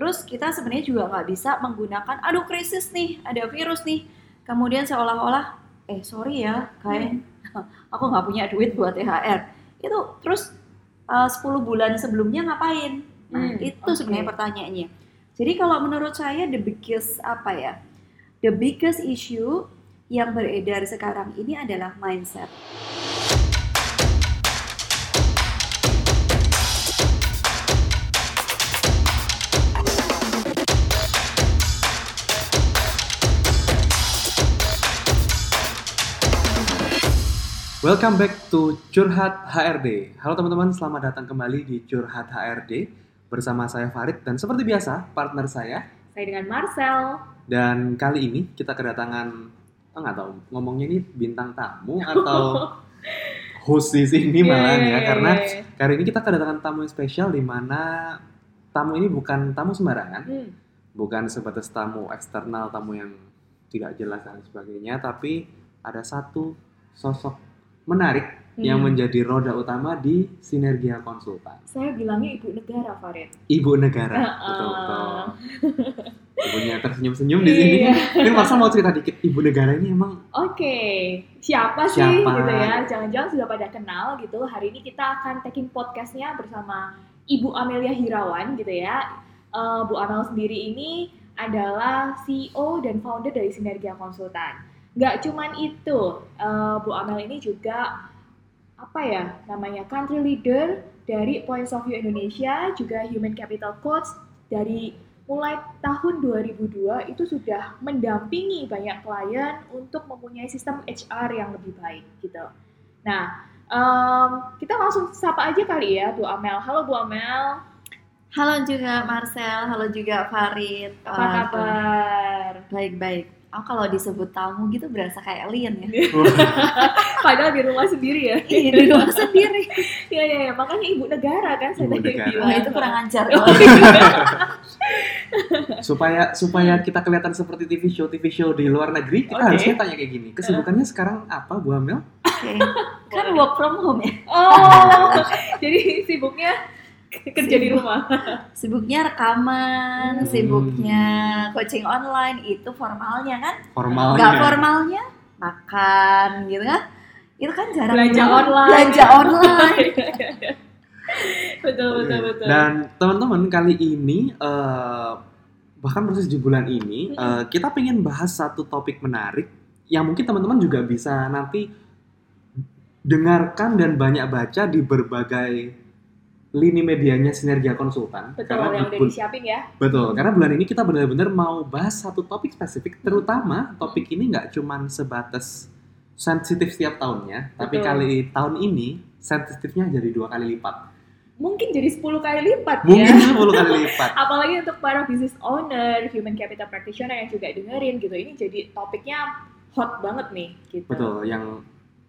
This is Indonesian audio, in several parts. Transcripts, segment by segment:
Terus kita sebenarnya juga nggak bisa menggunakan, aduh krisis nih, ada virus nih. Kemudian seolah-olah, eh sorry ya, kayak aku nggak punya duit buat THR. Itu terus uh, 10 bulan sebelumnya ngapain? Nah, Hmm, itu oke. sebenarnya pertanyaannya. Jadi kalau menurut saya the biggest apa ya? The biggest issue yang beredar sekarang ini adalah mindset. Welcome back to Curhat HRD. Halo teman-teman, selamat datang kembali di Curhat HRD bersama saya Farid dan seperti biasa partner saya. Saya dengan Marcel. Dan kali ini kita kedatangan oh, nggak tahu ngomongnya ini bintang tamu atau host di sini malah ya karena kali ini kita kedatangan tamu yang spesial di mana tamu ini bukan tamu sembarangan, Hmm, bukan sebatas tamu eksternal, tamu yang tidak jelas dan sebagainya, tapi ada satu sosok menarik yang hmm. menjadi roda utama di Sinergia Konsultan. Saya bilangnya ibu negara, Farid. Ibu negara, Uh-uh. betul betul. Ibunya tersenyum-senyum di sini. Iya. Mungkin Marcel mau cerita dikit, ibu negara ini emang Oke, siapa sih Siapa? gitu ya? Jangan-jangan sudah pada kenal gitu. Hari ini kita akan taking podcastnya bersama Ibu Amelia Hirawan gitu ya. Eh, Bu Amel sendiri ini adalah CEO dan founder dari Sinergia Konsultan. Nggak cuman itu, eh, Bu Amel ini juga apa ya namanya country leader dari Points of View Indonesia, juga Human Capital Coach dari mulai tahun 2002 itu sudah mendampingi banyak klien untuk mempunyai sistem HR yang lebih baik gitu. Nah, em, kita langsung sapa aja kali ya Bu Amel. Halo Bu Amel, Halo juga Marcel, halo juga Farid. apa kabar? Baik-baik. Oh, kalau disebut tamu gitu berasa kayak alien ya. Padahal di rumah sendiri ya. Iya, di rumah sendiri. Iya iya, iya. makanya ibu negara kan saya Ibu tadi negara. bilang. Wah, itu kurang ajar. Oh, supaya supaya kita kelihatan seperti TV show TV show di luar negeri, kita Oke. harusnya tanya kayak gini. Kesibukannya sekarang apa, Bu Amel? Oke. Kan work from home ya. Oh, jadi sibuknya kerja di rumah. Sibuknya rekaman, Hmm. sibuknya coaching online itu formalnya kan. Formalnya. Nggak formalnya makan gitu kan. Itu kan jarang Belanja banget. online. Belanja online. betul betul betul. Dan teman-teman kali ini eh, bahkan proses di bulan ini eh, kita pengen bahas satu topik menarik yang mungkin teman-teman juga bisa nanti dengarkan dan banyak baca di berbagai lini medianya Sinergia Konsultan. betul Karena yang udah disiapin ya. Betul, karena bulan ini kita benar-benar mau bahas satu topik spesifik, terutama topik ini nggak cuman sebatas sensitif setiap tahunnya, tapi Betul. kali tahun ini sensitifnya jadi dua kali lipat. Mungkin jadi 10 kali lipat Mungkin ya. 10 kali lipat. Apalagi untuk para business owner, human capital practitioner yang juga dengerin gitu. Ini jadi topiknya hot banget nih gitu. Betul, yang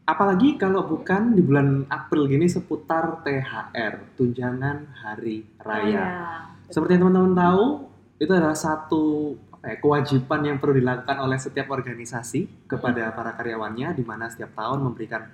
apalagi kalau bukan di bulan April gini seputar THR, tunjangan hari raya. Raya. Seperti yang teman-teman tahu, itu adalah satu apa ya, kewajiban yang perlu dilakukan oleh setiap organisasi kepada para karyawannya, di mana setiap tahun memberikan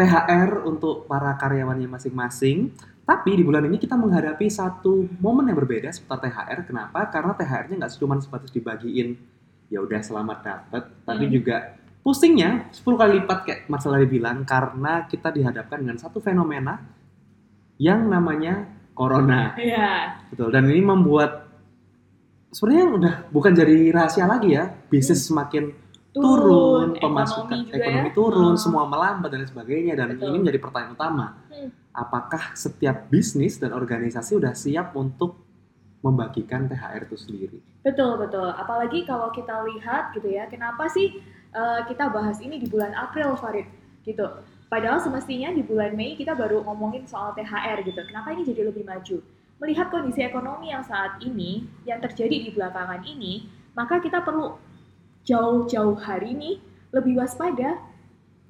THR untuk para karyawannya masing-masing. Tapi di bulan ini kita menghadapi satu momen yang berbeda seputar THR. Kenapa? Karena THR-nya nggak cuma sebatas dibagiin, ya udah selamat dapat, tapi Hmm. juga pusingnya 10 kali lipat kayak Mas Lali bilang karena kita dihadapkan dengan satu fenomena yang namanya corona. Iya. Betul. Dan ini membuat sebenarnya udah bukan jadi rahasia lagi ya. Bisnis semakin turun, pemasukan ekonomi ekonomi ya. turun, Oh. semua melambat dan sebagainya. Dan Betul. ini menjadi pertanyaan utama. Hmm. Apakah setiap bisnis dan organisasi udah siap untuk membagikan THR itu sendiri? Betul betul. Apalagi kalau kita lihat gitu ya, kenapa sih eh, kita bahas ini di bulan April, Farid? Gitu. Padahal semestinya di bulan Mei kita baru ngomongin soal THR gitu. Kenapa ini jadi lebih maju? Melihat kondisi ekonomi yang saat ini, yang terjadi di belakangan ini, maka kita perlu jauh-jauh hari ini lebih waspada.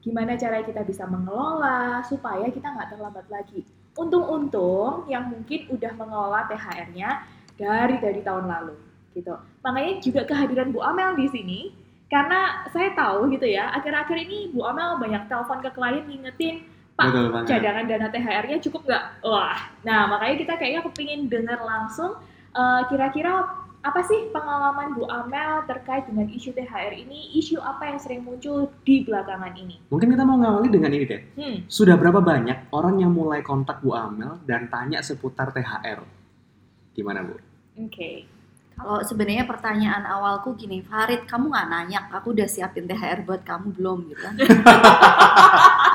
Gimana cara kita bisa mengelola supaya kita nggak terlambat lagi. Untung-untung yang mungkin udah mengelola THR-nya dari dari tahun lalu gitu. Makanya juga kehadiran Bu Amel di sini karena saya tahu gitu ya, akhir-akhir ini Bu Amel banyak telepon ke klien ngingetin Pak, Betul banget. cadangan dana THR-nya cukup nggak? Wah, nah makanya kita kayaknya kepingin dengar langsung Eh, kira-kira apa sih pengalaman Bu Amel terkait dengan isu THR ini? Isu apa yang sering muncul di belakangan ini? Mungkin kita mau ngawali dengan ini deh. Hmm. Sudah berapa banyak orang yang mulai kontak Bu Amel dan tanya seputar THR? Gimana Bu? Oke. Kalau sebenarnya pertanyaan awalku gini, Farid, kamu nggak nanya, aku udah siapin THR buat kamu belum gitu kan?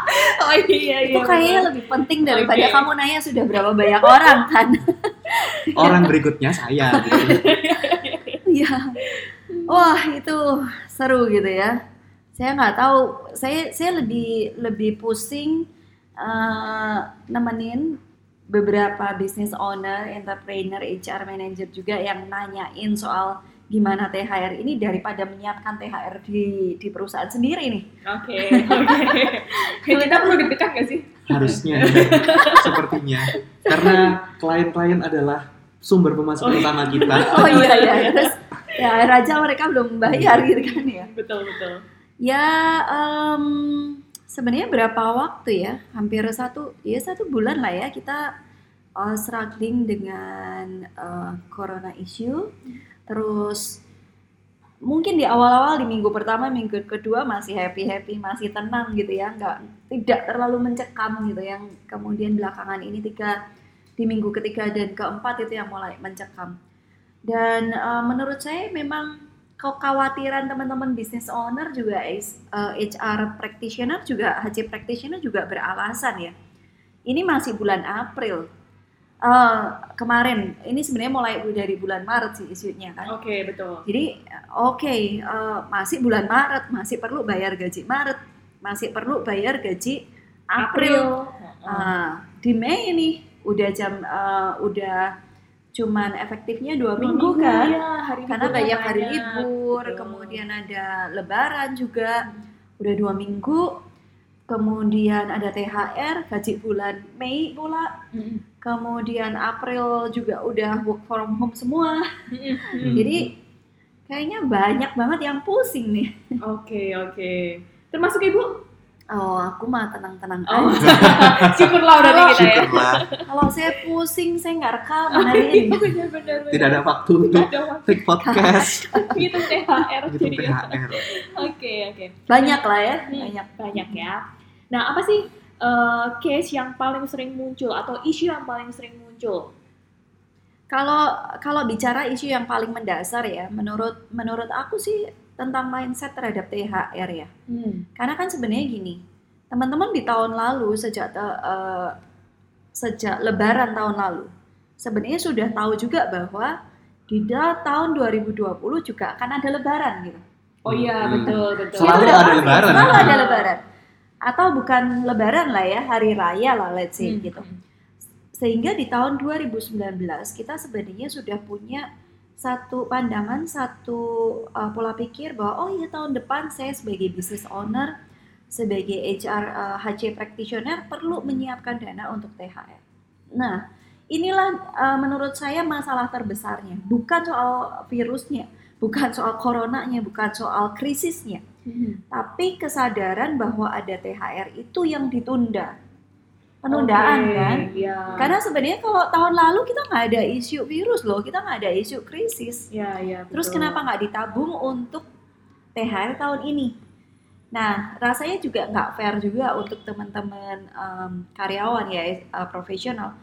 Oh iya itu kayaknya lebih penting daripada Oke. kamu nanya sudah berapa banyak orang kan? Orang berikutnya saya. Gitu. Iya. Wah itu seru gitu ya. Saya nggak tahu. Saya saya lebih lebih pusing eh, nemenin beberapa business owner, entrepreneur, HR manager juga yang nanyain soal gimana THR ini daripada menyiapkan THR di di perusahaan sendiri nih. Oke, oke. Kita perlu deg-degan nggak sih? Harusnya sepertinya. Karena klien-klien adalah sumber pemasukan Oh. utama kita. Oh iya ya. Terus ya raja mereka belum bayar gitu kan ya. Betul, betul. Ya, em, sebenarnya berapa waktu ya? Hampir satu, ya satu bulan lah ya kita uh, struggling dengan uh, corona issue. Terus mungkin di awal-awal di minggu pertama, minggu kedua masih happy happy, masih tenang gitu ya, nggak tidak terlalu mencekam gitu. Yang kemudian belakangan ini tiga di minggu ketiga dan keempat itu yang mulai mencekam. Dan uh, menurut saya memang kekhawatiran teman-teman business owner juga is- uh, HR practitioner juga HC practitioner juga beralasan ya. Ini masih bulan April. Eh, kemarin ini sebenarnya mulai dari bulan Maret sih isunya kan. Oke, betul. Jadi oke eh, masih bulan Maret masih perlu bayar gaji Maret masih perlu bayar gaji April. Ah, di Mei ini udah jam eh, udah cuman efektifnya dua minggu, kan Ya, hari karena banyak hari libur, Betul. kemudian ada Lebaran juga, udah dua minggu, kemudian ada THR, gaji bulan Mei pula, Mm-mm. kemudian April juga udah work from home semua. Hmm. jadi kayaknya banyak banget yang pusing nih. Oke, oke. Termasuk Ibu? Oh, aku mah tenang-tenang Oh, aja. syukurlah udah kita ya. Kalau saya pusing, saya nggak rekaman hari ini. Benar, benar, benar. tidak ada waktu untuk Tidak ada waktu. take podcast Itu THR gitu jadi. THR. Oke, oke. Banyak lah ya, Hmm. banyak. Banyak ya. Nah, apa sih eh, case yang paling sering muncul atau isu yang paling sering muncul? Kalau kalau bicara isu yang paling mendasar ya, menurut menurut aku sih tentang mindset terhadap THR ya. Hmm. Karena kan sebenarnya gini, teman-teman di tahun lalu sejak te- eh, sejak Lebaran tahun lalu, sebenarnya sudah tahu juga bahwa di tahun 2020 juga akan ada Lebaran gitu. Oh iya, Hmm. betul, betul. Selalu ada pasti, Lebaran. Selalu ada Lebaran. Atau bukan Lebaran lah ya, hari raya lah let's say Hmm. gitu. Sehingga di tahun 2019 kita sebenarnya sudah punya satu pandangan, satu uh, pola pikir bahwa oh iya tahun depan saya sebagai business owner, sebagai HR uh, HC practitioner perlu menyiapkan dana untuk THR. Nah, inilah uh, menurut saya masalah terbesarnya, bukan soal virusnya, bukan soal coronanya, bukan soal krisisnya, Hmm. tapi kesadaran bahwa ada THR itu yang ditunda. Penundaan Oke, kan? Ya. Karena sebenarnya kalau tahun lalu kita nggak ada isu virus loh, kita nggak ada isu krisis. ya, ya, Terus betul. kenapa nggak ditabung untuk THR tahun ini? Nah, rasanya juga nggak fair juga untuk teman-teman em, karyawan ya, eh, profesional.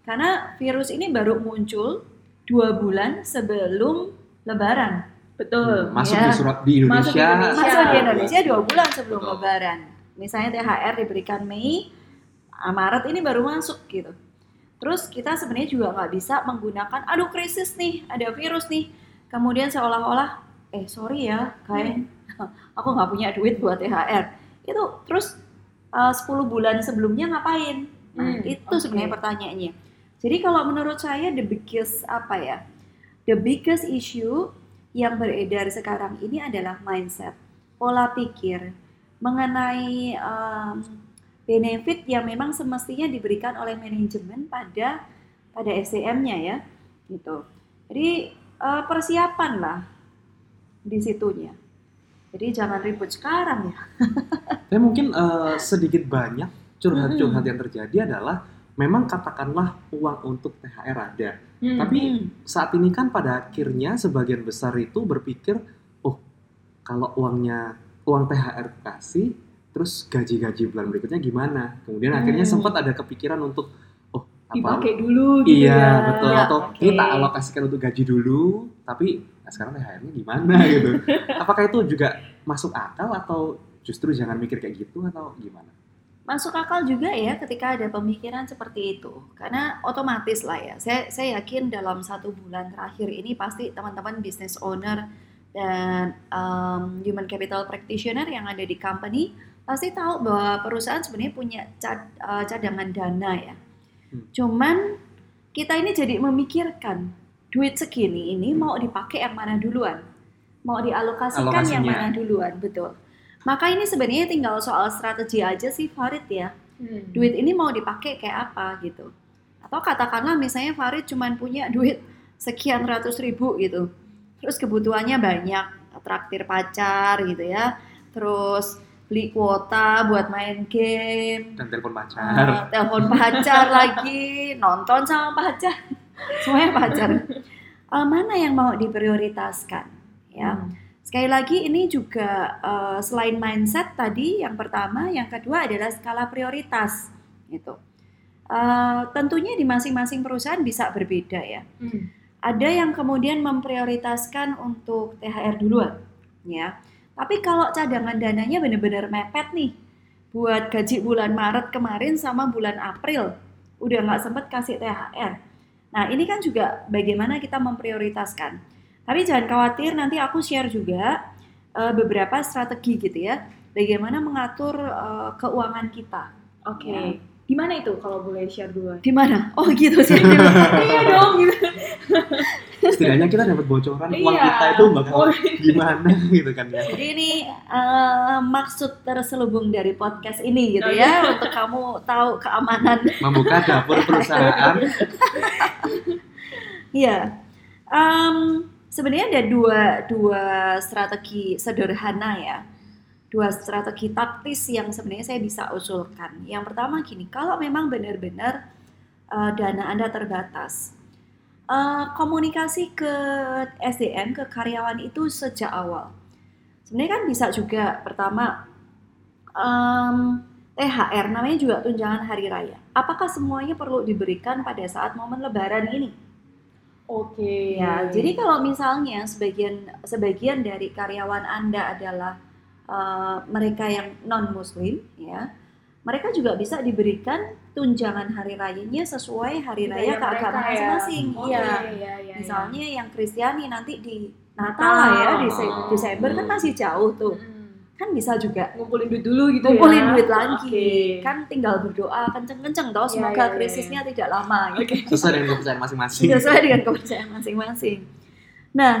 Karena virus ini baru muncul dua bulan sebelum Lebaran. Betul. Masuk Ya. di surat di Masuk di Indonesia. Indonesia. Masuk di Indonesia dua bulan sebelum Betul. Lebaran. Misalnya THR diberikan Mei, Maret ini baru masuk gitu. Terus kita sebenarnya juga nggak bisa menggunakan, aduh krisis nih, ada virus nih. Kemudian seolah-olah, eh sorry ya, kayak aku nggak punya duit buat THR. Itu terus eh, 10 bulan sebelumnya ngapain? Nah, Hmm, itu oke. sebenarnya pertanyaannya. Jadi kalau menurut saya the biggest apa ya? The biggest issue yang beredar sekarang ini adalah mindset, pola pikir mengenai em, benefit yang memang semestinya diberikan oleh manajemen pada pada SDM-nya ya, gitu. Jadi eh, persiapan lah di situnya. Jadi jangan ribut sekarang ya. Tapi mungkin eh, sedikit banyak curhat-curhat yang terjadi adalah memang katakanlah uang untuk THR ada. Hmm. Tapi Hmm. saat ini kan pada akhirnya sebagian besar itu berpikir, oh kalau uangnya uang THR kasih, terus gaji-gaji bulan berikutnya gimana? Kemudian akhirnya Hmm. sempat ada kepikiran untuk, oh apa? dipakai dulu gitu Iya ya. betul. Ya, Atau oke. ini tak alokasikan untuk gaji dulu, tapi nah, sekarang THR-nya gimana gitu? Apakah itu juga masuk akal atau justru jangan mikir kayak gitu atau gimana? Masuk akal juga ya ketika ada pemikiran seperti itu. Karena otomatis lah ya. Saya saya yakin dalam satu bulan terakhir ini pasti teman-teman business owner dan um, human capital practitioner yang ada di company pasti tahu bahwa perusahaan sebenarnya punya cad- uh, cadangan dana ya. Hmm. Cuman kita ini jadi memikirkan duit segini ini mau dipakai yang mana duluan? Mau dialokasikan yang mana duluan? Betul. Maka ini sebenarnya tinggal soal strategi aja sih Farid ya. Hmm. Duit ini mau dipakai kayak apa gitu. Atau katakanlah misalnya Farid cuman punya duit sekian ratus ribu gitu. Terus kebutuhannya banyak, traktir pacar gitu ya. Terus beli kuota buat main game, Dan telepon pacar. Ah, telepon pacar lagi, nonton sama pacar, semuanya pacar. Eh, mana yang mau diprioritaskan? Ya, Hmm. sekali lagi ini juga eh, selain mindset tadi, yang pertama, yang kedua adalah skala prioritas, gitu. Eh, tentunya di masing-masing perusahaan bisa berbeda ya. Hmm. Ada yang kemudian memprioritaskan untuk THR duluan, ya. Tapi kalau cadangan dananya benar-benar mepet nih, buat gaji bulan Maret kemarin sama bulan April, udah nggak sempet kasih THR. Nah ini kan juga bagaimana kita memprioritaskan. Tapi jangan khawatir, nanti aku share juga eh, beberapa strategi gitu ya, bagaimana mengatur eh, keuangan kita. Oke. Ya. Di mana itu kalau boleh share duluan? Di mana? Oh gitu sih. iya dong gitu. Setidaknya kita dapat bocoran uang Iya. kita itu bakal Oh, gimana gitu kan ya. Jadi ini eh, maksud terselubung dari podcast ini gitu Oh, ya, untuk kamu tahu keamanan. Membuka dapur perusahaan. Iya. Em, sebenarnya ada dua dua strategi sederhana ya. Dua strategi taktis yang sebenarnya saya bisa usulkan. Yang pertama gini, kalau memang benar-benar eh, dana Anda terbatas, eh, komunikasi ke SDM ke karyawan itu sejak awal. Sebenarnya kan bisa juga pertama em, THR namanya juga tunjangan hari raya. Apakah semuanya perlu diberikan pada saat momen Lebaran ini? Oke. Ya, jadi kalau misalnya sebagian sebagian dari karyawan Anda adalah eh, mereka yang non Muslim, ya, mereka juga bisa diberikan tunjangan hari rayanya sesuai hari raya Budaya keagamaan ya. masing-masing. Oh, Iya. iya, iya, iya. Misalnya yang Kristiani nanti di Natal lah ya, di Oh. Desember kan masih jauh tuh, Hmm. kan bisa juga Ngumpulin duit dulu gitu ngumpulin ya. duit lagi, Oke. kan tinggal berdoa kenceng-kenceng toh, Iya, semoga iya, iya, krisisnya tidak lama. Gitu. Oke. Sesuai dengan kepercayaan masing-masing. sesuai dengan kepercayaan masing-masing. Nah,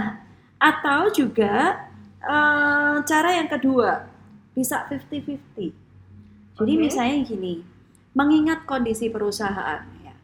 atau juga eh, cara yang kedua bisa 50-50. Jadi Oke. misalnya gini, mengingat kondisi perusahaan ya.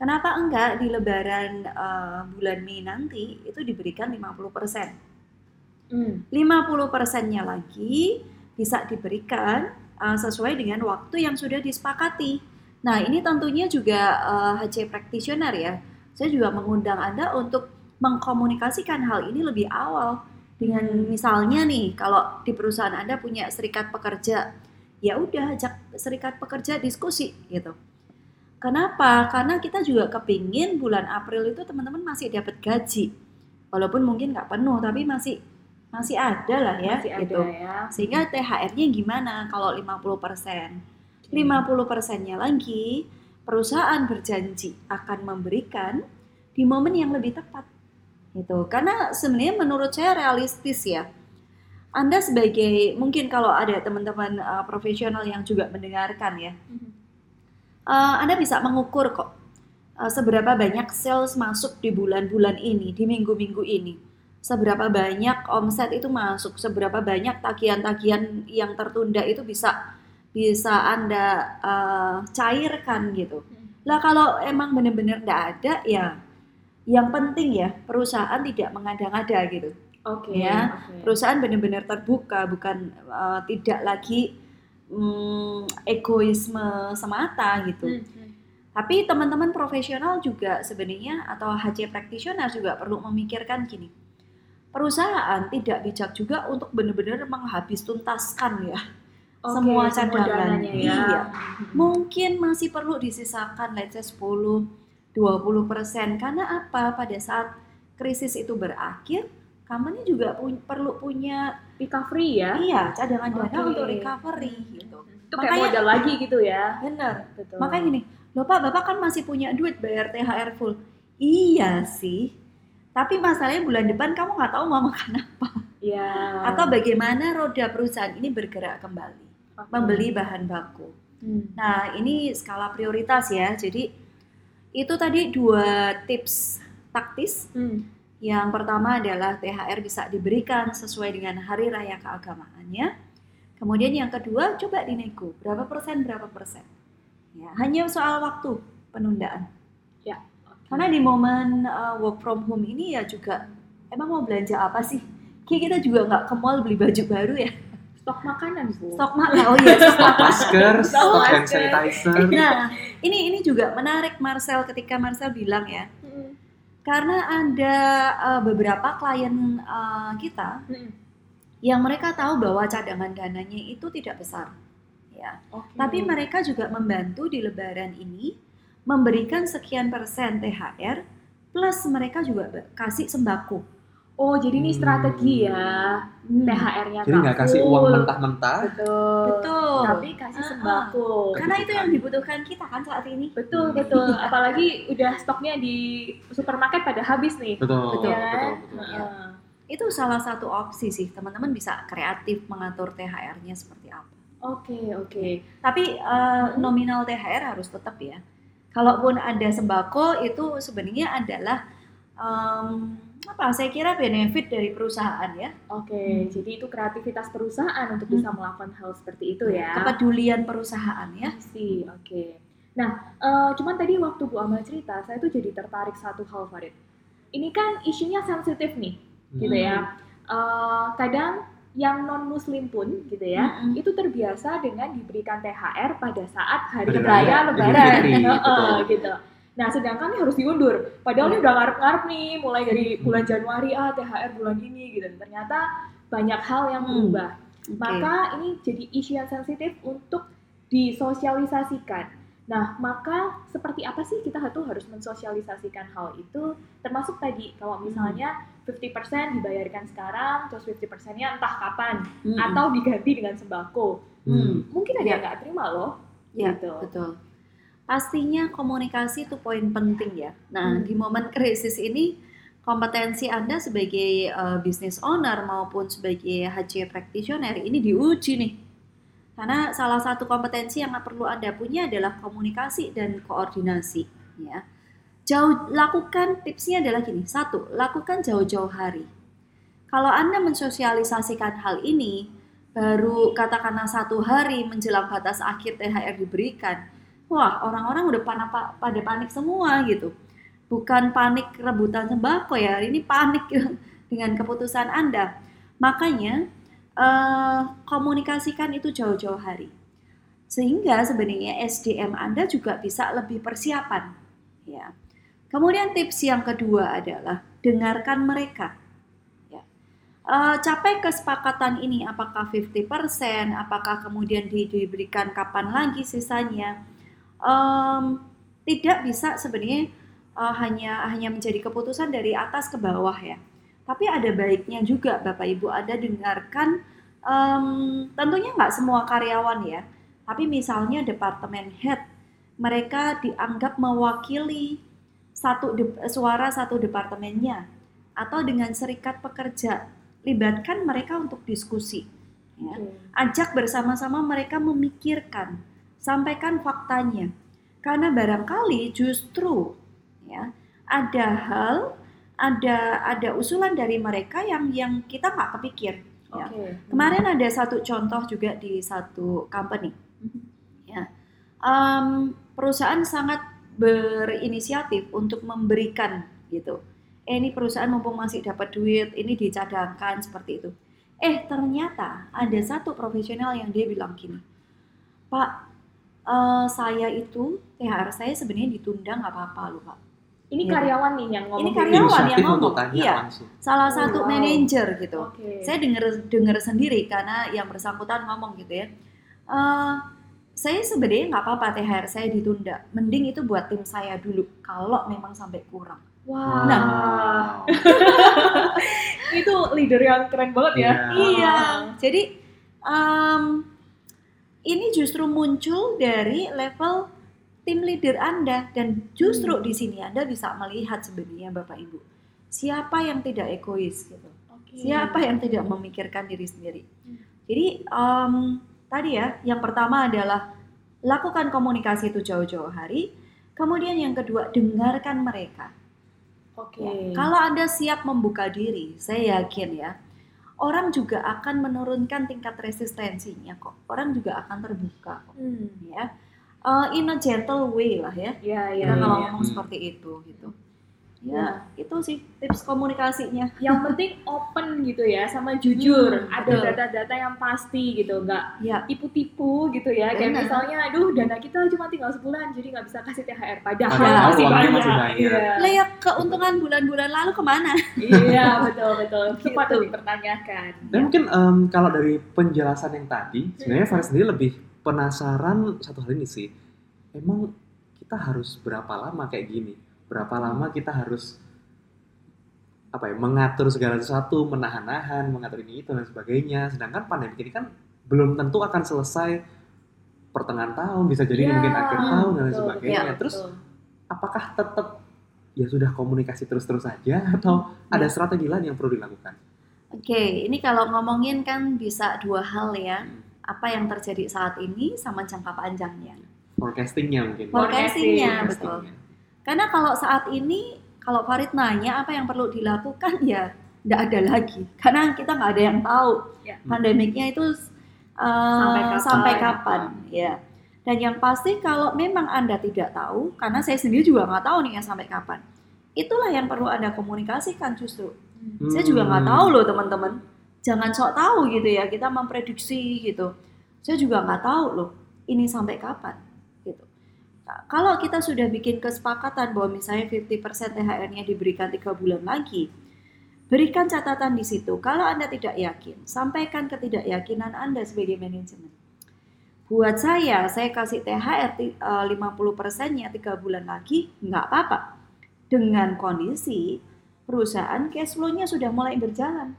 Kenapa enggak di lebaran eh, bulan Mei nanti itu diberikan 50%? Hmm. 50 persennya lagi bisa diberikan uh, sesuai dengan waktu yang sudah disepakati. Nah, ini tentunya juga uh, HC practitioner ya. Saya juga mengundang Anda untuk mengkomunikasikan hal ini lebih awal dengan Hmm. misalnya nih kalau di perusahaan Anda punya serikat pekerja, ya udah ajak serikat pekerja diskusi gitu. Kenapa? Karena kita juga kepingin bulan April itu teman-teman masih dapat gaji. Walaupun mungkin nggak penuh, tapi masih masih ada lah ya Masih ada gitu. ya. Sehingga THR-nya gimana kalau 50%? 50 persennya lagi perusahaan berjanji akan memberikan di momen yang lebih tepat gitu karena sebenarnya menurut saya realistis ya Anda sebagai mungkin kalau ada teman-teman uh, profesional yang juga mendengarkan ya Mhm. uh, Anda bisa mengukur kok uh, seberapa banyak sales masuk di bulan-bulan ini di minggu-minggu ini seberapa banyak omset itu masuk seberapa banyak tagihan-tagihan yang tertunda itu bisa bisa Anda uh, cairkan gitu. Lah kalau emang benar-benar tidak ada ya yang penting ya perusahaan tidak mengada-ngada gitu. Oke. Ya, oke. Perusahaan benar-benar terbuka bukan uh, tidak lagi mm, egoisme semata gitu. Hmm, hmm. Tapi teman-teman profesional juga sebenarnya atau HC practitioner juga perlu memikirkan gini. Perusahaan tidak bijak juga untuk benar-benar menghabis tuntaskan ya Oke, semua cadangan. ya. Iya. Mungkin masih perlu disisakan let's say 10 20% karena apa? Pada saat krisis itu berakhir, company juga pu- perlu punya Recovery ya. iya cadangan dana Oke. untuk recovery gitu. Itu kayak Makanya- modal lagi gitu ya. Bener. Betul. Makanya gini, loh Pak, Bapak kan masih punya duit bayar THR full. Iya sih. Tapi masalahnya bulan depan kamu nggak tahu mau makan apa. ya. Atau bagaimana roda perusahaan ini bergerak kembali. Oke. Membeli bahan baku. Hmm. Nah, ini skala prioritas ya. Jadi itu tadi dua tips taktis. Hmm. Yang pertama adalah THR bisa diberikan sesuai dengan hari raya keagamaannya. Kemudian yang kedua, coba dinego berapa persen berapa persen. Ya, hanya soal waktu penundaan. Ya, Karena di momen uh, work from home ini ya juga emang mau belanja apa sih? Kayak kita juga nggak ke mall beli baju baru ya. Stok makanan bu. Stok makan. Oh iya, stok. Masker, stok hand sanitizer. Nah, ini ini juga menarik Marcel ketika Marcel bilang ya. Karena ada uh, beberapa klien uh, kita Hmm. yang mereka tahu bahwa cadangan dananya itu tidak besar, ya. Oke. Tapi mereka juga membantu di Lebaran ini memberikan sekian persen THR plus mereka juga kasih sembako. Oh jadi ini strategi ya. Hmm. THR-nya Jadi nggak kasih uang mentah-mentah. Betul. Betul. Tapi kasih Ah, ah. sembako. Karena itu yang dibutuhkan kita kan saat ini. Betul betul. Apalagi udah stoknya di supermarket pada habis nih. Betul, Betul. betul, Ya. betul. Heeh. Itu salah satu opsi sih, teman-teman bisa kreatif mengatur THR-nya seperti apa. Oke oke. Tapi eh, nominal THR harus tetap ya. Kalaupun ada sembako itu sebenarnya adalah em, apa? Saya kira benefit dari perusahaan ya. Oke, jadi itu kreativitas perusahaan untuk bisa melakukan hal seperti itu ya. Kepedulian perusahaan ya. See, oke. Nah, eh, cuman tadi waktu Bu Amal cerita, saya tuh jadi tertarik satu hal Farid. Ini kan isunya sensitif nih, gitu Hmm. ya. Eh, kadang yang non Muslim pun, gitu ya, Mm-mm. itu terbiasa dengan diberikan THR pada saat hari raya Lebaran, gitu. Nah, sedangkan ini harus diundur. Padahal ini udah ngarep-ngarep nih, mulai dari Hmm. bulan Januari ah THR bulan ini, gitu. Ternyata banyak hal yang Hmm. berubah. Oke. Maka ini jadi isu yang sensitif untuk disosialisasikan. Nah, maka seperti apa sih kita tuh harus mensosialisasikan hal itu? Termasuk tadi kalau misalnya 50% dibayarkan sekarang, terus 50%-nya entah kapan, Mm-mm. atau diganti dengan sembako. Hmm. Mungkin ada Ya. yang nggak terima loh. Ya, gitu. betul. Pastinya komunikasi itu poin penting ya. Nah, Hmm. di momen krisis ini kompetensi Anda sebagai uh, business owner maupun sebagai HC practitioner ini diuji nih. Karena salah satu kompetensi yang perlu Anda punya adalah komunikasi dan koordinasi, ya. Jauh lakukan tipsnya adalah gini. Satu, lakukan jauh-jauh hari. Kalau Anda mensosialisasikan hal ini baru katakanlah satu hari menjelang batas akhir THR diberikan, wah orang-orang udah pana- pa- pada panik semua gitu. Bukan panik rebutan sembako ya, ini panik dengan keputusan Anda. Makanya eh, komunikasikan itu jauh-jauh hari. Sehingga sebenarnya SDM Anda juga bisa lebih persiapan. Ya. Kemudian tips yang kedua adalah dengarkan mereka. Ya. Eh, capai kesepakatan ini apakah 50%, apakah kemudian di- diberikan kapan lagi sisanya. Em, tidak bisa sebenarnya eh, hanya hanya menjadi keputusan dari atas ke bawah ya. Tapi ada baiknya juga Bapak Ibu. Anda dengarkan em, tentunya nggak semua karyawan ya. Tapi misalnya departemen head mereka dianggap mewakili satu de- suara satu departemennya atau dengan serikat pekerja. Libatkan mereka untuk diskusi ya. Ajak bersama-sama mereka memikirkan sampaikan faktanya. Karena barangkali justru ya ada hal ada ada usulan dari mereka yang yang kita nggak kepikir ya. Oke. kemarin ada satu contoh juga di satu company ya. Em, perusahaan sangat berinisiatif untuk memberikan gitu. Eh ini perusahaan mumpung masih dapat duit ini dicadangkan seperti itu. Eh ternyata ada satu profesional yang dia bilang gini pak eh, saya itu THR saya sebenarnya ditunda nggak apa-apa loh Pak. Ini Iya. karyawan nih yang ngomong. Ini kayak karyawan gitu. yang ngomong. untuk tanya Iya. langsung. Salah Oh, satu wow. manajer gitu. Oke. Saya dengar dengar sendiri karena yang bersangkutan ngomong gitu ya. Eh, saya sebenarnya nggak apa-apa THR saya ditunda. Mending itu buat tim saya dulu. Kalau memang sampai kurang. Wah. Nah. Wow. itu leader yang keren banget ya. Iya. Iya. Jadi em, ini justru muncul dari level tim leader Anda dan justru Hmm. di sini Anda bisa melihat sebenarnya Bapak Ibu siapa yang tidak egois gitu. Oke. Siapa yang tidak memikirkan diri sendiri. Hmm. Jadi em, tadi ya, yang pertama adalah lakukan komunikasi itu jauh-jauh hari. Kemudian yang kedua, dengarkan mereka. Oke. Ya, Kalau Anda siap membuka diri, saya yakin ya, orang juga akan menurunkan tingkat resistensinya kok. Orang juga akan terbuka kok, Hmm. ya. Eh, in a gentle way lah ya. Iya, iya. Kita kalau iya. ngomong Hmm. seperti itu gitu. Ya, itu sih tips komunikasinya. Yang penting open gitu ya, sama jujur. Hmm, Ada data-data yang pasti gitu, nggak Ya, tipu-tipu gitu ya. Kayak Benar. misalnya, aduh dana kita cuma tinggal sebulan, jadi nggak bisa kasih THR. Padahal, Padahal masih uangnya banyak. masih banyak. Iya, lah ya keuntungan bulan-bulan lalu ke mana? iya betul betul. Itu Gitu. patut dipertanyakan. Dan mungkin em, kalau dari penjelasan yang tadi, sebenarnya Faris sendiri lebih penasaran satu hal ini sih. Emang kita harus berapa lama kayak gini? Berapa lama kita harus apa ya mengatur segala sesuatu, menahan-nahan, mengatur ini itu dan sebagainya. Sedangkan pandemi ini kan belum tentu akan selesai pertengahan tahun, bisa jadi Iya, mungkin akhir tahun dan betul, sebagainya. betul, Terus betul. apakah tetap ya sudah komunikasi terus-terus saja atau ada strategi lain yang perlu dilakukan? Oke, ini kalau ngomongin kan bisa dua hal ya. Hmm. Apa yang terjadi saat ini sama jangka panjangnya. Forecastingnya mungkin. Forecastingnya, Forecasting. betul. Karena kalau saat ini, kalau Farid nanya apa yang perlu dilakukan ya tidak ada lagi. Karena kita nggak ada yang tahu Ya. pandemiknya itu uh, Sampai kapan. sampai kapan, ya. Dan yang pasti kalau memang anda tidak tahu, karena saya sendiri juga nggak tahu nih ya sampai kapan. Itulah yang perlu anda komunikasikan justru. Saya juga nggak tahu loh teman-teman. Jangan sok tahu gitu ya. Kita memprediksi gitu. Saya juga nggak tahu loh. Ini sampai kapan kalau kita sudah bikin kesepakatan bahwa misalnya 50% THR-nya diberikan tiga bulan lagi, berikan catatan di situ. Kalau anda tidak yakin, sampaikan ketidakyakinan anda sebagai manajemen. Buat saya, saya kasih THR ti- eh, 50%-nya tiga bulan lagi, nggak apa-apa. Dengan kondisi perusahaan cash flow-nya sudah mulai berjalan.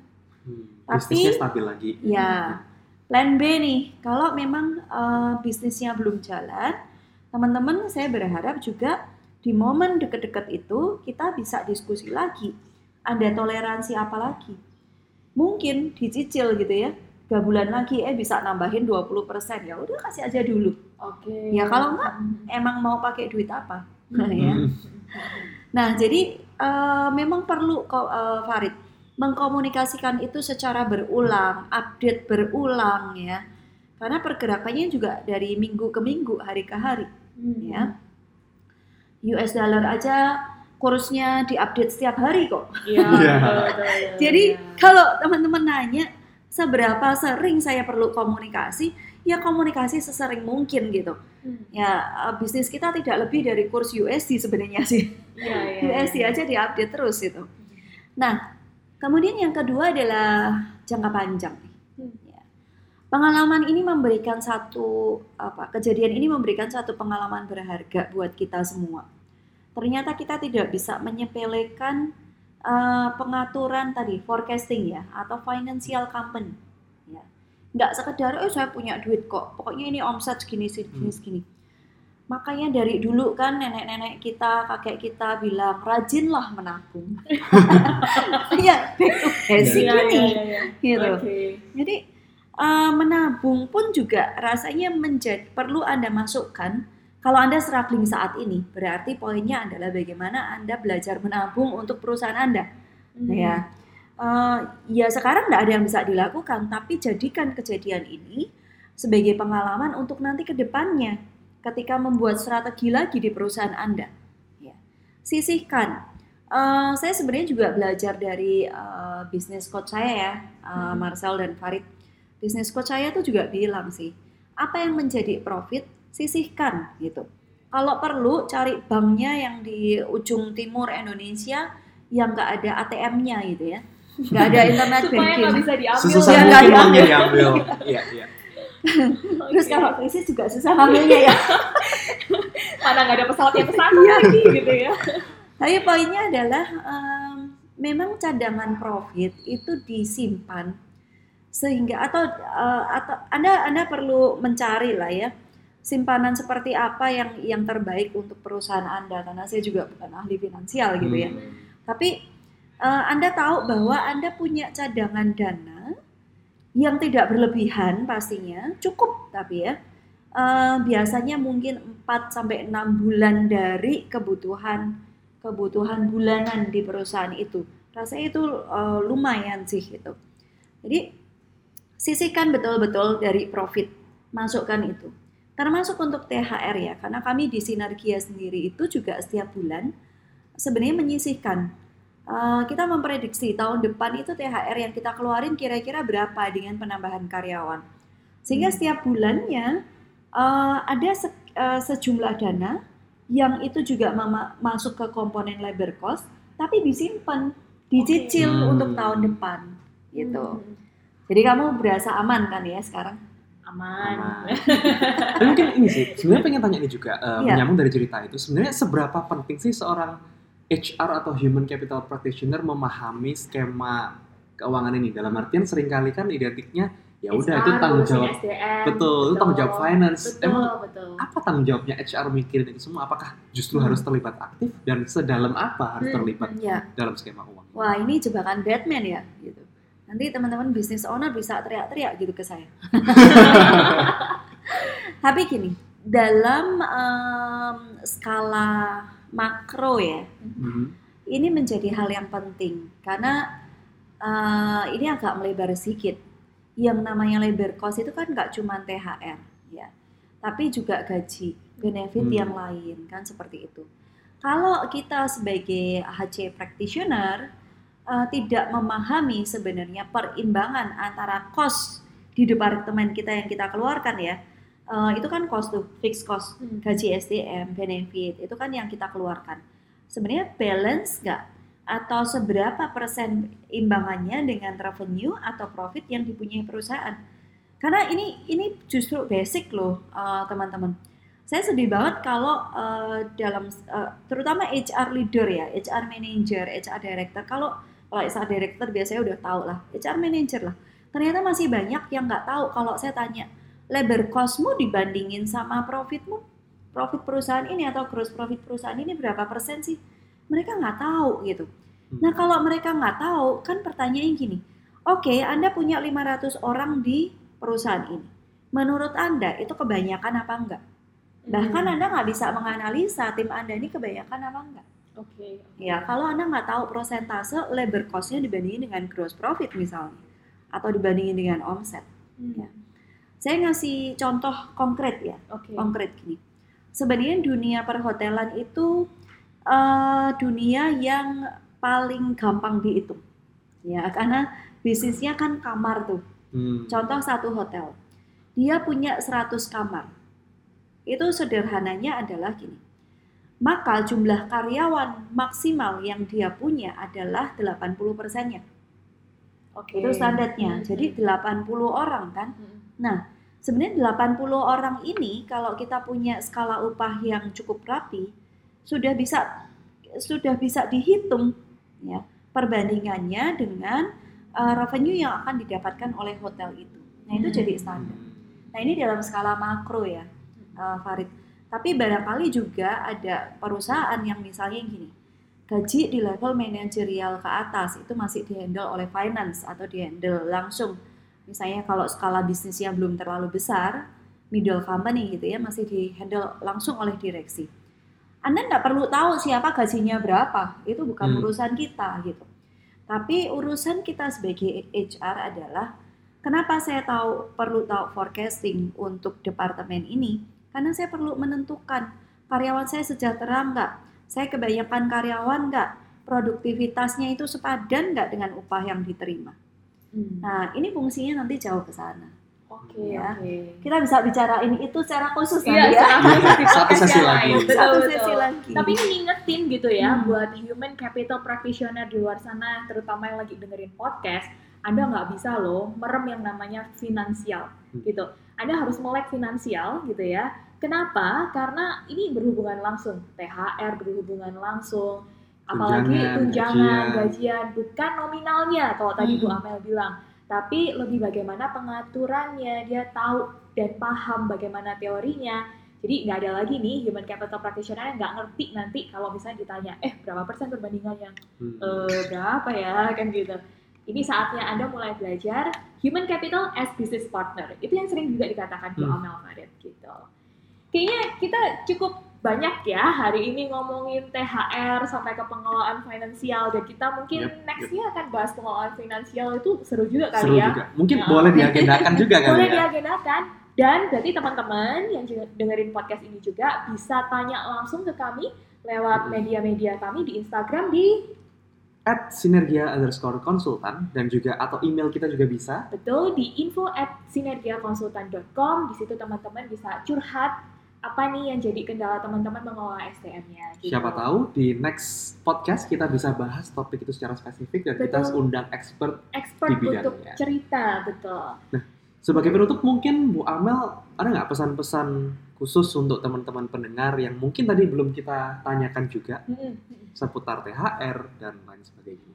Hmm, Tapi- stabil lagi. Ya, plan B nih, kalau memang eh, bisnisnya belum jalan, teman-teman saya berharap juga di momen deket-deket itu kita bisa diskusi lagi. Ada toleransi apa lagi? Mungkin dicicil gitu ya, tiga bulan lagi eh bisa nambahin 20%, ya udah kasih aja dulu. Oke. Ya, kalau nggak, Emang mau pakai duit apa? ya. Hmm. Nah, jadi eh, memang perlu kok eh, Farid mengkomunikasikan itu secara berulang, update berulang ya. Karena pergerakannya juga dari minggu ke minggu, hari ke hari Hmm. ya. US dollar aja kursnya diupdate setiap hari kok. Iya. Iya. betul, betul, Jadi iya. kalau teman-teman nanya seberapa sering saya perlu komunikasi, ya komunikasi sesering mungkin gitu. Hmm. Ya eh, bisnis kita tidak lebih dari kurs USD sebenarnya sih. Iya, iya, USD iya. aja diupdate terus itu. Nah, kemudian yang kedua adalah jangka panjang. Hmm. Ya. Pengalaman ini memberikan satu apa? Kejadian ini memberikan satu pengalaman berharga buat kita semua. Ternyata kita tidak bisa menyepelekan eh, pengaturan tadi forecasting ya atau financial company. Ya. Nggak sekedar oh saya punya duit kok, pokoknya ini omset segini segini Hmm. segini. Makanya dari dulu kan nenek-nenek kita, kakek kita bilang rajinlah menabung. ya, back to basic Iya, ini. iya, iya, iya. Gitu. Oke. Jadi eh, menabung pun juga rasanya menjadi perlu Anda masukkan kalau Anda struggling saat ini, berarti poinnya adalah bagaimana Anda belajar menabung untuk perusahaan Anda. Hmm. Ya, Eh, ya sekarang tidak ada yang bisa dilakukan, tapi jadikan kejadian ini sebagai pengalaman untuk nanti ke depannya ketika membuat strategi lagi di perusahaan Anda. Ya. Sisihkan. Eh, saya sebenarnya juga belajar dari eh, bisnis coach saya ya, Mhm. Marcel dan Farid. Bisnis coach saya tuh juga bilang sih, apa yang menjadi profit sisihkan gitu. Kalau perlu cari banknya yang di ujung timur Indonesia yang nggak ada ATM-nya gitu ya, nggak ada internet supaya nggak banking. bisa diambil mungkin nggak uangnya diambil. Iya, iya. Terus Oke. kalau krisis juga susah ngambilnya ya. mana nggak ada pesawat yang ke sana Iya. lagi gitu ya Tapi poinnya adalah em, memang cadangan profit itu disimpan sehingga atau eh, atau Anda Anda perlu mencari lah ya simpanan seperti apa yang yang terbaik untuk perusahaan Anda karena saya juga bukan ahli finansial gitu ya. Hmm. Tapi eh, Anda tahu bahwa Anda punya cadangan dana yang tidak berlebihan pastinya, cukup tapi ya. Eh, biasanya mungkin 4 sampai 6 bulan dari kebutuhan kebutuhan bulanan di perusahaan itu. Rasanya itu eh, lumayan sih gitu. Jadi sisihkan betul-betul dari profit, masukkan itu. Termasuk untuk THR ya, karena kami di Sinergia sendiri itu juga setiap bulan sebenarnya menyisihkan. Eh, kita memprediksi tahun depan itu THR yang kita keluarin kira-kira berapa dengan penambahan karyawan. Sehingga setiap bulannya eh, ada se- eh, sejumlah dana yang itu juga masuk ke komponen labor cost, tapi disimpan, dicicil untuk Hmm. tahun depan, gitu. Hmm, Jadi kamu berasa aman kan ya sekarang? aman, Aman. Tapi mungkin ini sih, sebenarnya pengen tanya ini juga, eh, Iya. menyambung dari cerita itu, sebenarnya seberapa penting sih seorang HR atau Human Capital Practitioner memahami skema keuangan ini? Dalam artian sering kali kan identiknya, ya udah itu tanggung jawab, SDM, betul, itu tanggung jawab finance. betul Emang betul apa tanggung jawabnya HR mikirin itu semua? Apakah justru Hmm. harus terlibat aktif dan sedalam apa harus Hmm, terlibat Ya. dalam skema uang? Wah ini jebakan Batman ya, gitu. Nanti teman-teman bisnis owner bisa teriak-teriak gitu ke saya. Tapi gini, dalam em, skala makro ya, Mhm. ini menjadi hal yang penting karena eh, ini agak melebar sedikit. Yang namanya labor cost itu kan nggak cuma THR ya, tapi juga gaji, benefit Hmm. yang lain kan seperti itu. Kalau kita sebagai HC practitioner eh, tidak memahami sebenarnya perimbangan antara cost di departemen kita yang kita keluarkan ya, eh, itu kan cost tuh, fixed cost Hmm. gaji SDM, benefit, itu kan yang kita keluarkan. Sebenarnya balance nggak? Atau seberapa persen imbangannya dengan revenue atau profit yang dipunyai perusahaan? Karena ini ini justru basic loh eh, teman-teman. Saya sedih banget kalau eh, dalam eh, terutama HR leader ya, HR manager, HR director. Kalau kalau HR director biasanya udah tahu lah, HR manager lah. Ternyata masih banyak yang nggak tahu kalau saya tanya labor costmu dibandingin sama profitmu, profit perusahaan ini atau gross profit perusahaan ini berapa persen sih? Mereka nggak tahu gitu. Hmm. Nah kalau mereka nggak tahu, kan pertanyaan gini, oke Anda punya 500 orang di perusahaan ini. Menurut Anda itu kebanyakan apa enggak? Bahkan Hmm. Anda nggak bisa menganalisa tim Anda ini kebanyakan apa enggak. Oke Ya, kalau Anda nggak tahu persentase labor cost-nya dibandingin dengan gross profit misalnya, atau dibandingin dengan omset. Hmm, Ya. Saya ngasih contoh konkret ya, oke konkret gini. Sebenarnya dunia perhotelan itu eh, dunia yang paling gampang dihitung. Ya, karena bisnisnya kan kamar tuh. Hmm. Contoh satu hotel. Dia punya 100 kamar. Itu sederhananya adalah gini. Maka jumlah karyawan maksimal yang dia punya adalah 80 persennya. oke Itu standarnya. Hmm, Jadi 80 orang kan. hmm. Nah, sebenarnya 80 orang ini kalau kita punya skala upah yang cukup rapi, sudah bisa sudah bisa dihitung ya perbandingannya dengan uh, revenue yang akan didapatkan oleh hotel itu. Nah, itu Hmm. jadi standar. Nah, ini dalam skala makro ya, uh, Farid. Tapi barangkali juga ada perusahaan yang misalnya gini, gaji di level manajerial ke atas itu masih dihandle oleh finance atau dihandle langsung misalnya kalau skala bisnisnya belum terlalu besar, middle company gitu ya, masih dihandle langsung oleh direksi. Anda nggak perlu tahu siapa gajinya berapa, itu bukan Hmm. urusan kita gitu. Tapi urusan kita sebagai HR adalah kenapa saya tahu perlu tahu forecasting untuk departemen ini? Karena saya perlu menentukan karyawan saya sejahtera nggak, saya kebanyakan karyawan nggak, produktivitasnya itu sepadan nggak dengan upah yang diterima. Hmm. Nah, ini fungsinya nanti jauh ke sana. Oke, Ya. oke. Kita bisa bicarain itu secara khusus Iya, nanti ya. Satu sesi lagi. Betul, Satu betul. sesi lagi. Tapi ini ngingetin gitu ya Hmm. buat human capital practitioner di luar sana, terutama yang lagi dengerin podcast, Anda nggak bisa loh merem yang namanya finansial Hmm. gitu. Anda harus melek finansial gitu ya. Kenapa? Karena ini berhubungan langsung. THR berhubungan langsung. Apalagi Tunjangan, tunjangan, gajian. gajian, bukan nominalnya kalau tadi Bu Hmm. Amel bilang, tapi lebih bagaimana pengaturannya, dia tahu dan paham bagaimana teorinya, jadi nggak ada lagi nih human capital practitioner yang nggak ngerti nanti kalau misalnya ditanya, eh berapa persen perbandingannya? Hmm. Eh berapa ya kan gitu. Ini saatnya Anda mulai belajar human capital as business partner. Itu yang sering juga dikatakan Bu Hmm. Amel Farid gitu. Kayaknya kita cukup banyak ya hari ini ngomongin THR sampai ke pengelolaan finansial dan kita mungkin Yep, nextnya akan bahas pengelolaan finansial itu seru juga Seru kali ya. juga. Mungkin Ya. boleh diagendakan juga kali Boleh ya. diagendakan. Dan berarti teman-teman yang dengerin podcast ini juga bisa tanya langsung ke kami lewat Hmm. media-media kami di Instagram di At sinergia underscore konsultan dan juga atau email kita juga bisa. betul di info at sinergiakonsultan.com. Di situ teman-teman bisa curhat apa nih yang jadi kendala teman-teman mengelola STM-nya. gitu. Siapa tahu di next podcast kita bisa bahas topik itu secara spesifik dan kita Betul. undang expert. Expert di bidangnya. untuk cerita, betul. Sebagai penutup mungkin Bu Amel ada nggak pesan-pesan khusus untuk teman-teman pendengar yang mungkin tadi belum kita tanyakan juga Mm-mm. seputar THR dan lain sebagainya.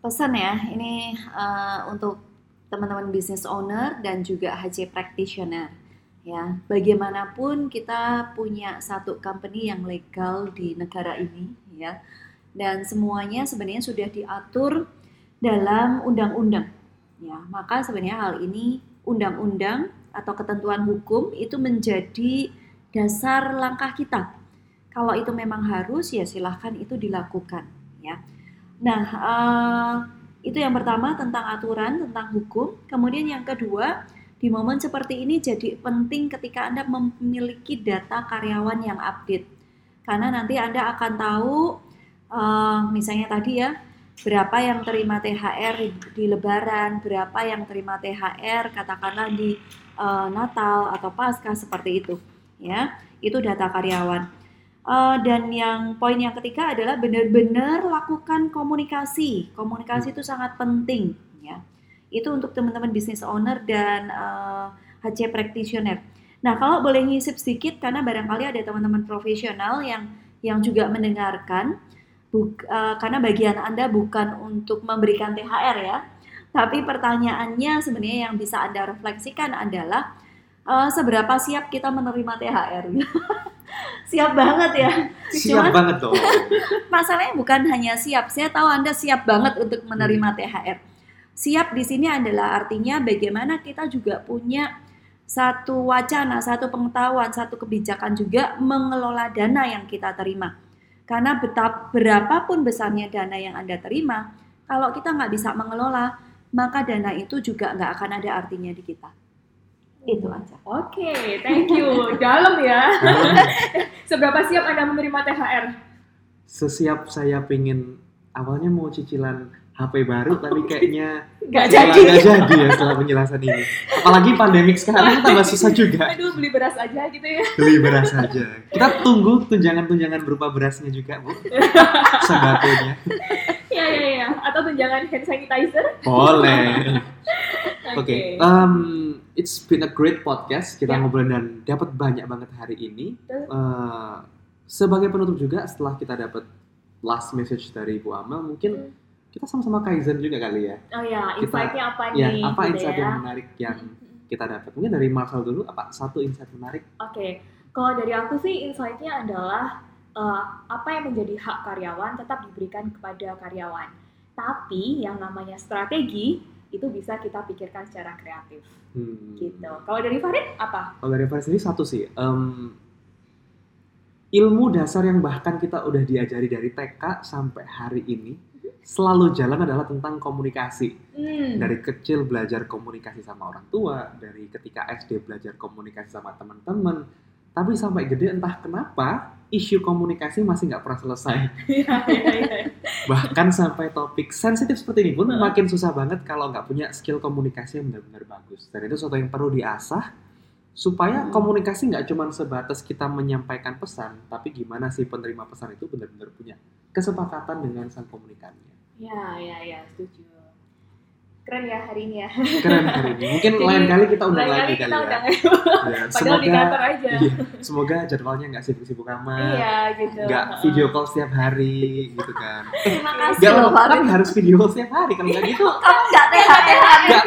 pesan ya ini uh, untuk teman-teman business owner dan juga HC practitioner ya bagaimanapun kita punya satu company yang legal di negara ini ya. Dan semuanya sebenarnya sudah diatur dalam undang-undang ya. Maka sebenarnya hal ini undang-undang atau ketentuan hukum itu menjadi dasar langkah kita. Kalau itu memang harus ya silahkan itu dilakukan ya. Nah, eh, itu yang pertama tentang aturan, tentang hukum. Kemudian yang kedua, di momen seperti ini jadi penting ketika Anda memiliki data karyawan yang update. Karena nanti Anda akan tahu, eh, misalnya tadi ya, berapa yang terima THR di, di Lebaran, berapa yang terima THR katakanlah di eh, Natal atau Paskah seperti itu, ya. Itu data karyawan. Eh, dan yang poin yang ketiga adalah benar-benar lakukan komunikasi. Komunikasi itu sangat penting, ya. Itu untuk teman-teman business owner dan eh, HC practitioner. Nah, kalau boleh ngisip sedikit karena barangkali ada teman-teman profesional yang yang juga mendengarkan, buk- eh, karena bagian Anda bukan untuk memberikan THR ya, tapi pertanyaannya sebenarnya yang bisa Anda refleksikan adalah eh, seberapa siap kita menerima THR. siap banget ya. Siap Cuman- banget dong. Masalahnya bukan hanya siap, saya tahu Anda siap banget untuk menerima THR. Siap di sini adalah artinya bagaimana kita juga punya satu wacana, satu pengetahuan, satu kebijakan juga mengelola dana yang kita terima. Karena betap, berapapun besarnya dana yang Anda terima, kalau kita nggak bisa mengelola, maka dana itu juga nggak akan ada artinya di kita. Itu aja. Oke, thank you. Dalam ya. Seberapa siap Anda menerima THR? Sesiap saya pingin awalnya mau cicilan HP baru tapi kayaknya Gak malah jadi. nggak jadi ya setelah penjelasan ini. Apalagi pandemik sekarang tambah susah juga Aduh, beli beras aja gitu ya. beli beras saja. Kita tunggu tunjangan-tunjangan berupa berasnya juga, Bu. Sembakonya. Iya, iya, iya. Atau tunjangan hand sanitizer. Boleh. Oke, Oke. um, it's been a great podcast. Kita Ya. ngobrol dan dapat banyak banget hari ini. Uh, sebagai penutup juga, setelah kita dapat last message dari Bu Amel, mungkin Hmm. Kita sama-sama kaizen juga kali ya. Oh ya, insight-nya apa Ya, nih? apa gitu insight ya. yang menarik yang kita dapat? Mungkin dari Marcel dulu, apa satu insight menarik? Oke, kalau dari aku sih insight-nya adalah eh, apa yang menjadi hak karyawan tetap diberikan kepada karyawan. Tapi yang namanya strategi itu bisa kita pikirkan secara kreatif Hmm. gitu. Kalau dari Farid apa? Kalau dari Faris sendiri satu sih, em, ilmu dasar yang bahkan kita udah diajari dari TK sampai hari ini selalu jalan adalah tentang komunikasi. Hmm. Dari kecil belajar komunikasi sama orang tua, dari ketika SD belajar komunikasi sama teman-teman, tapi sampai gede entah kenapa isu komunikasi masih nggak pernah selesai. Iya, iya, iya. Bahkan sampai topik sensitif seperti ini pun Heeh. makin susah banget kalau nggak punya skill komunikasi yang benar-benar bagus. Dan itu sesuatu yang perlu diasah supaya Hmm. komunikasi nggak cuma sebatas kita menyampaikan pesan, tapi gimana sih penerima pesan itu benar-benar punya kesepakatan dengan sang komunikannya. Ya, ya, ya, setuju. Keren ya hari ini ya. Keren hari ini. Mungkin Jadi, lain kali kita undang lagi kali kita ya. undang Ya, Padahal di kantor aja. iya, semoga jadwalnya nggak sibuk-sibuk amat. Iya, gitu. nggak Heeh. video call setiap hari gitu kan. Terima kasih Nggak loh tapi Farid. harus video call setiap hari kalau nggak gitu Kamu nggak THR. nggak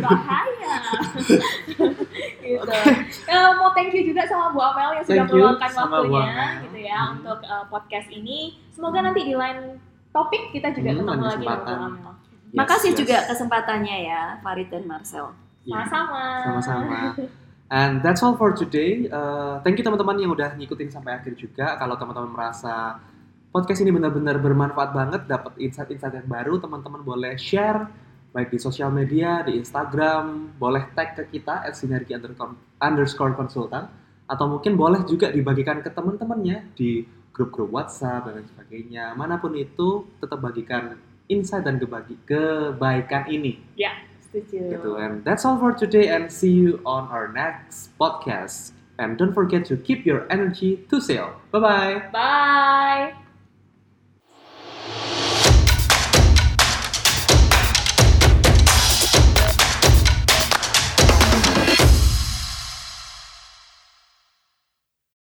bahaya gitu. Eh, mau thank you juga sama Bu Amel yang sudah meluangkan waktunya gitu ya Hmm. untuk eh, podcast ini. Semoga nanti di lain topik kita juga Hmm, ketemu lagi. Yes, Makasih yes. juga kesempatannya ya Farid dan Marcel. Iya, Sama-sama. sama-sama. And that's all for today. Uh, thank you teman-teman yang udah ngikutin sampai akhir juga. Kalau teman-teman merasa podcast ini benar-benar bermanfaat banget, dapat insight-insight yang baru, teman-teman boleh share baik di sosial media, di Instagram, boleh tag ke kita at sinergi underscore- underscore konsultan, atau mungkin boleh juga dibagikan ke teman-temannya di grup-grup WhatsApp dan lain sebagainya. Mana pun itu, tetap bagikan insight dan kebagi- kebaikan ini Setuju. gitu and that's all for today and see you on our next podcast and don't forget to keep your energy to sail bye bye Bye.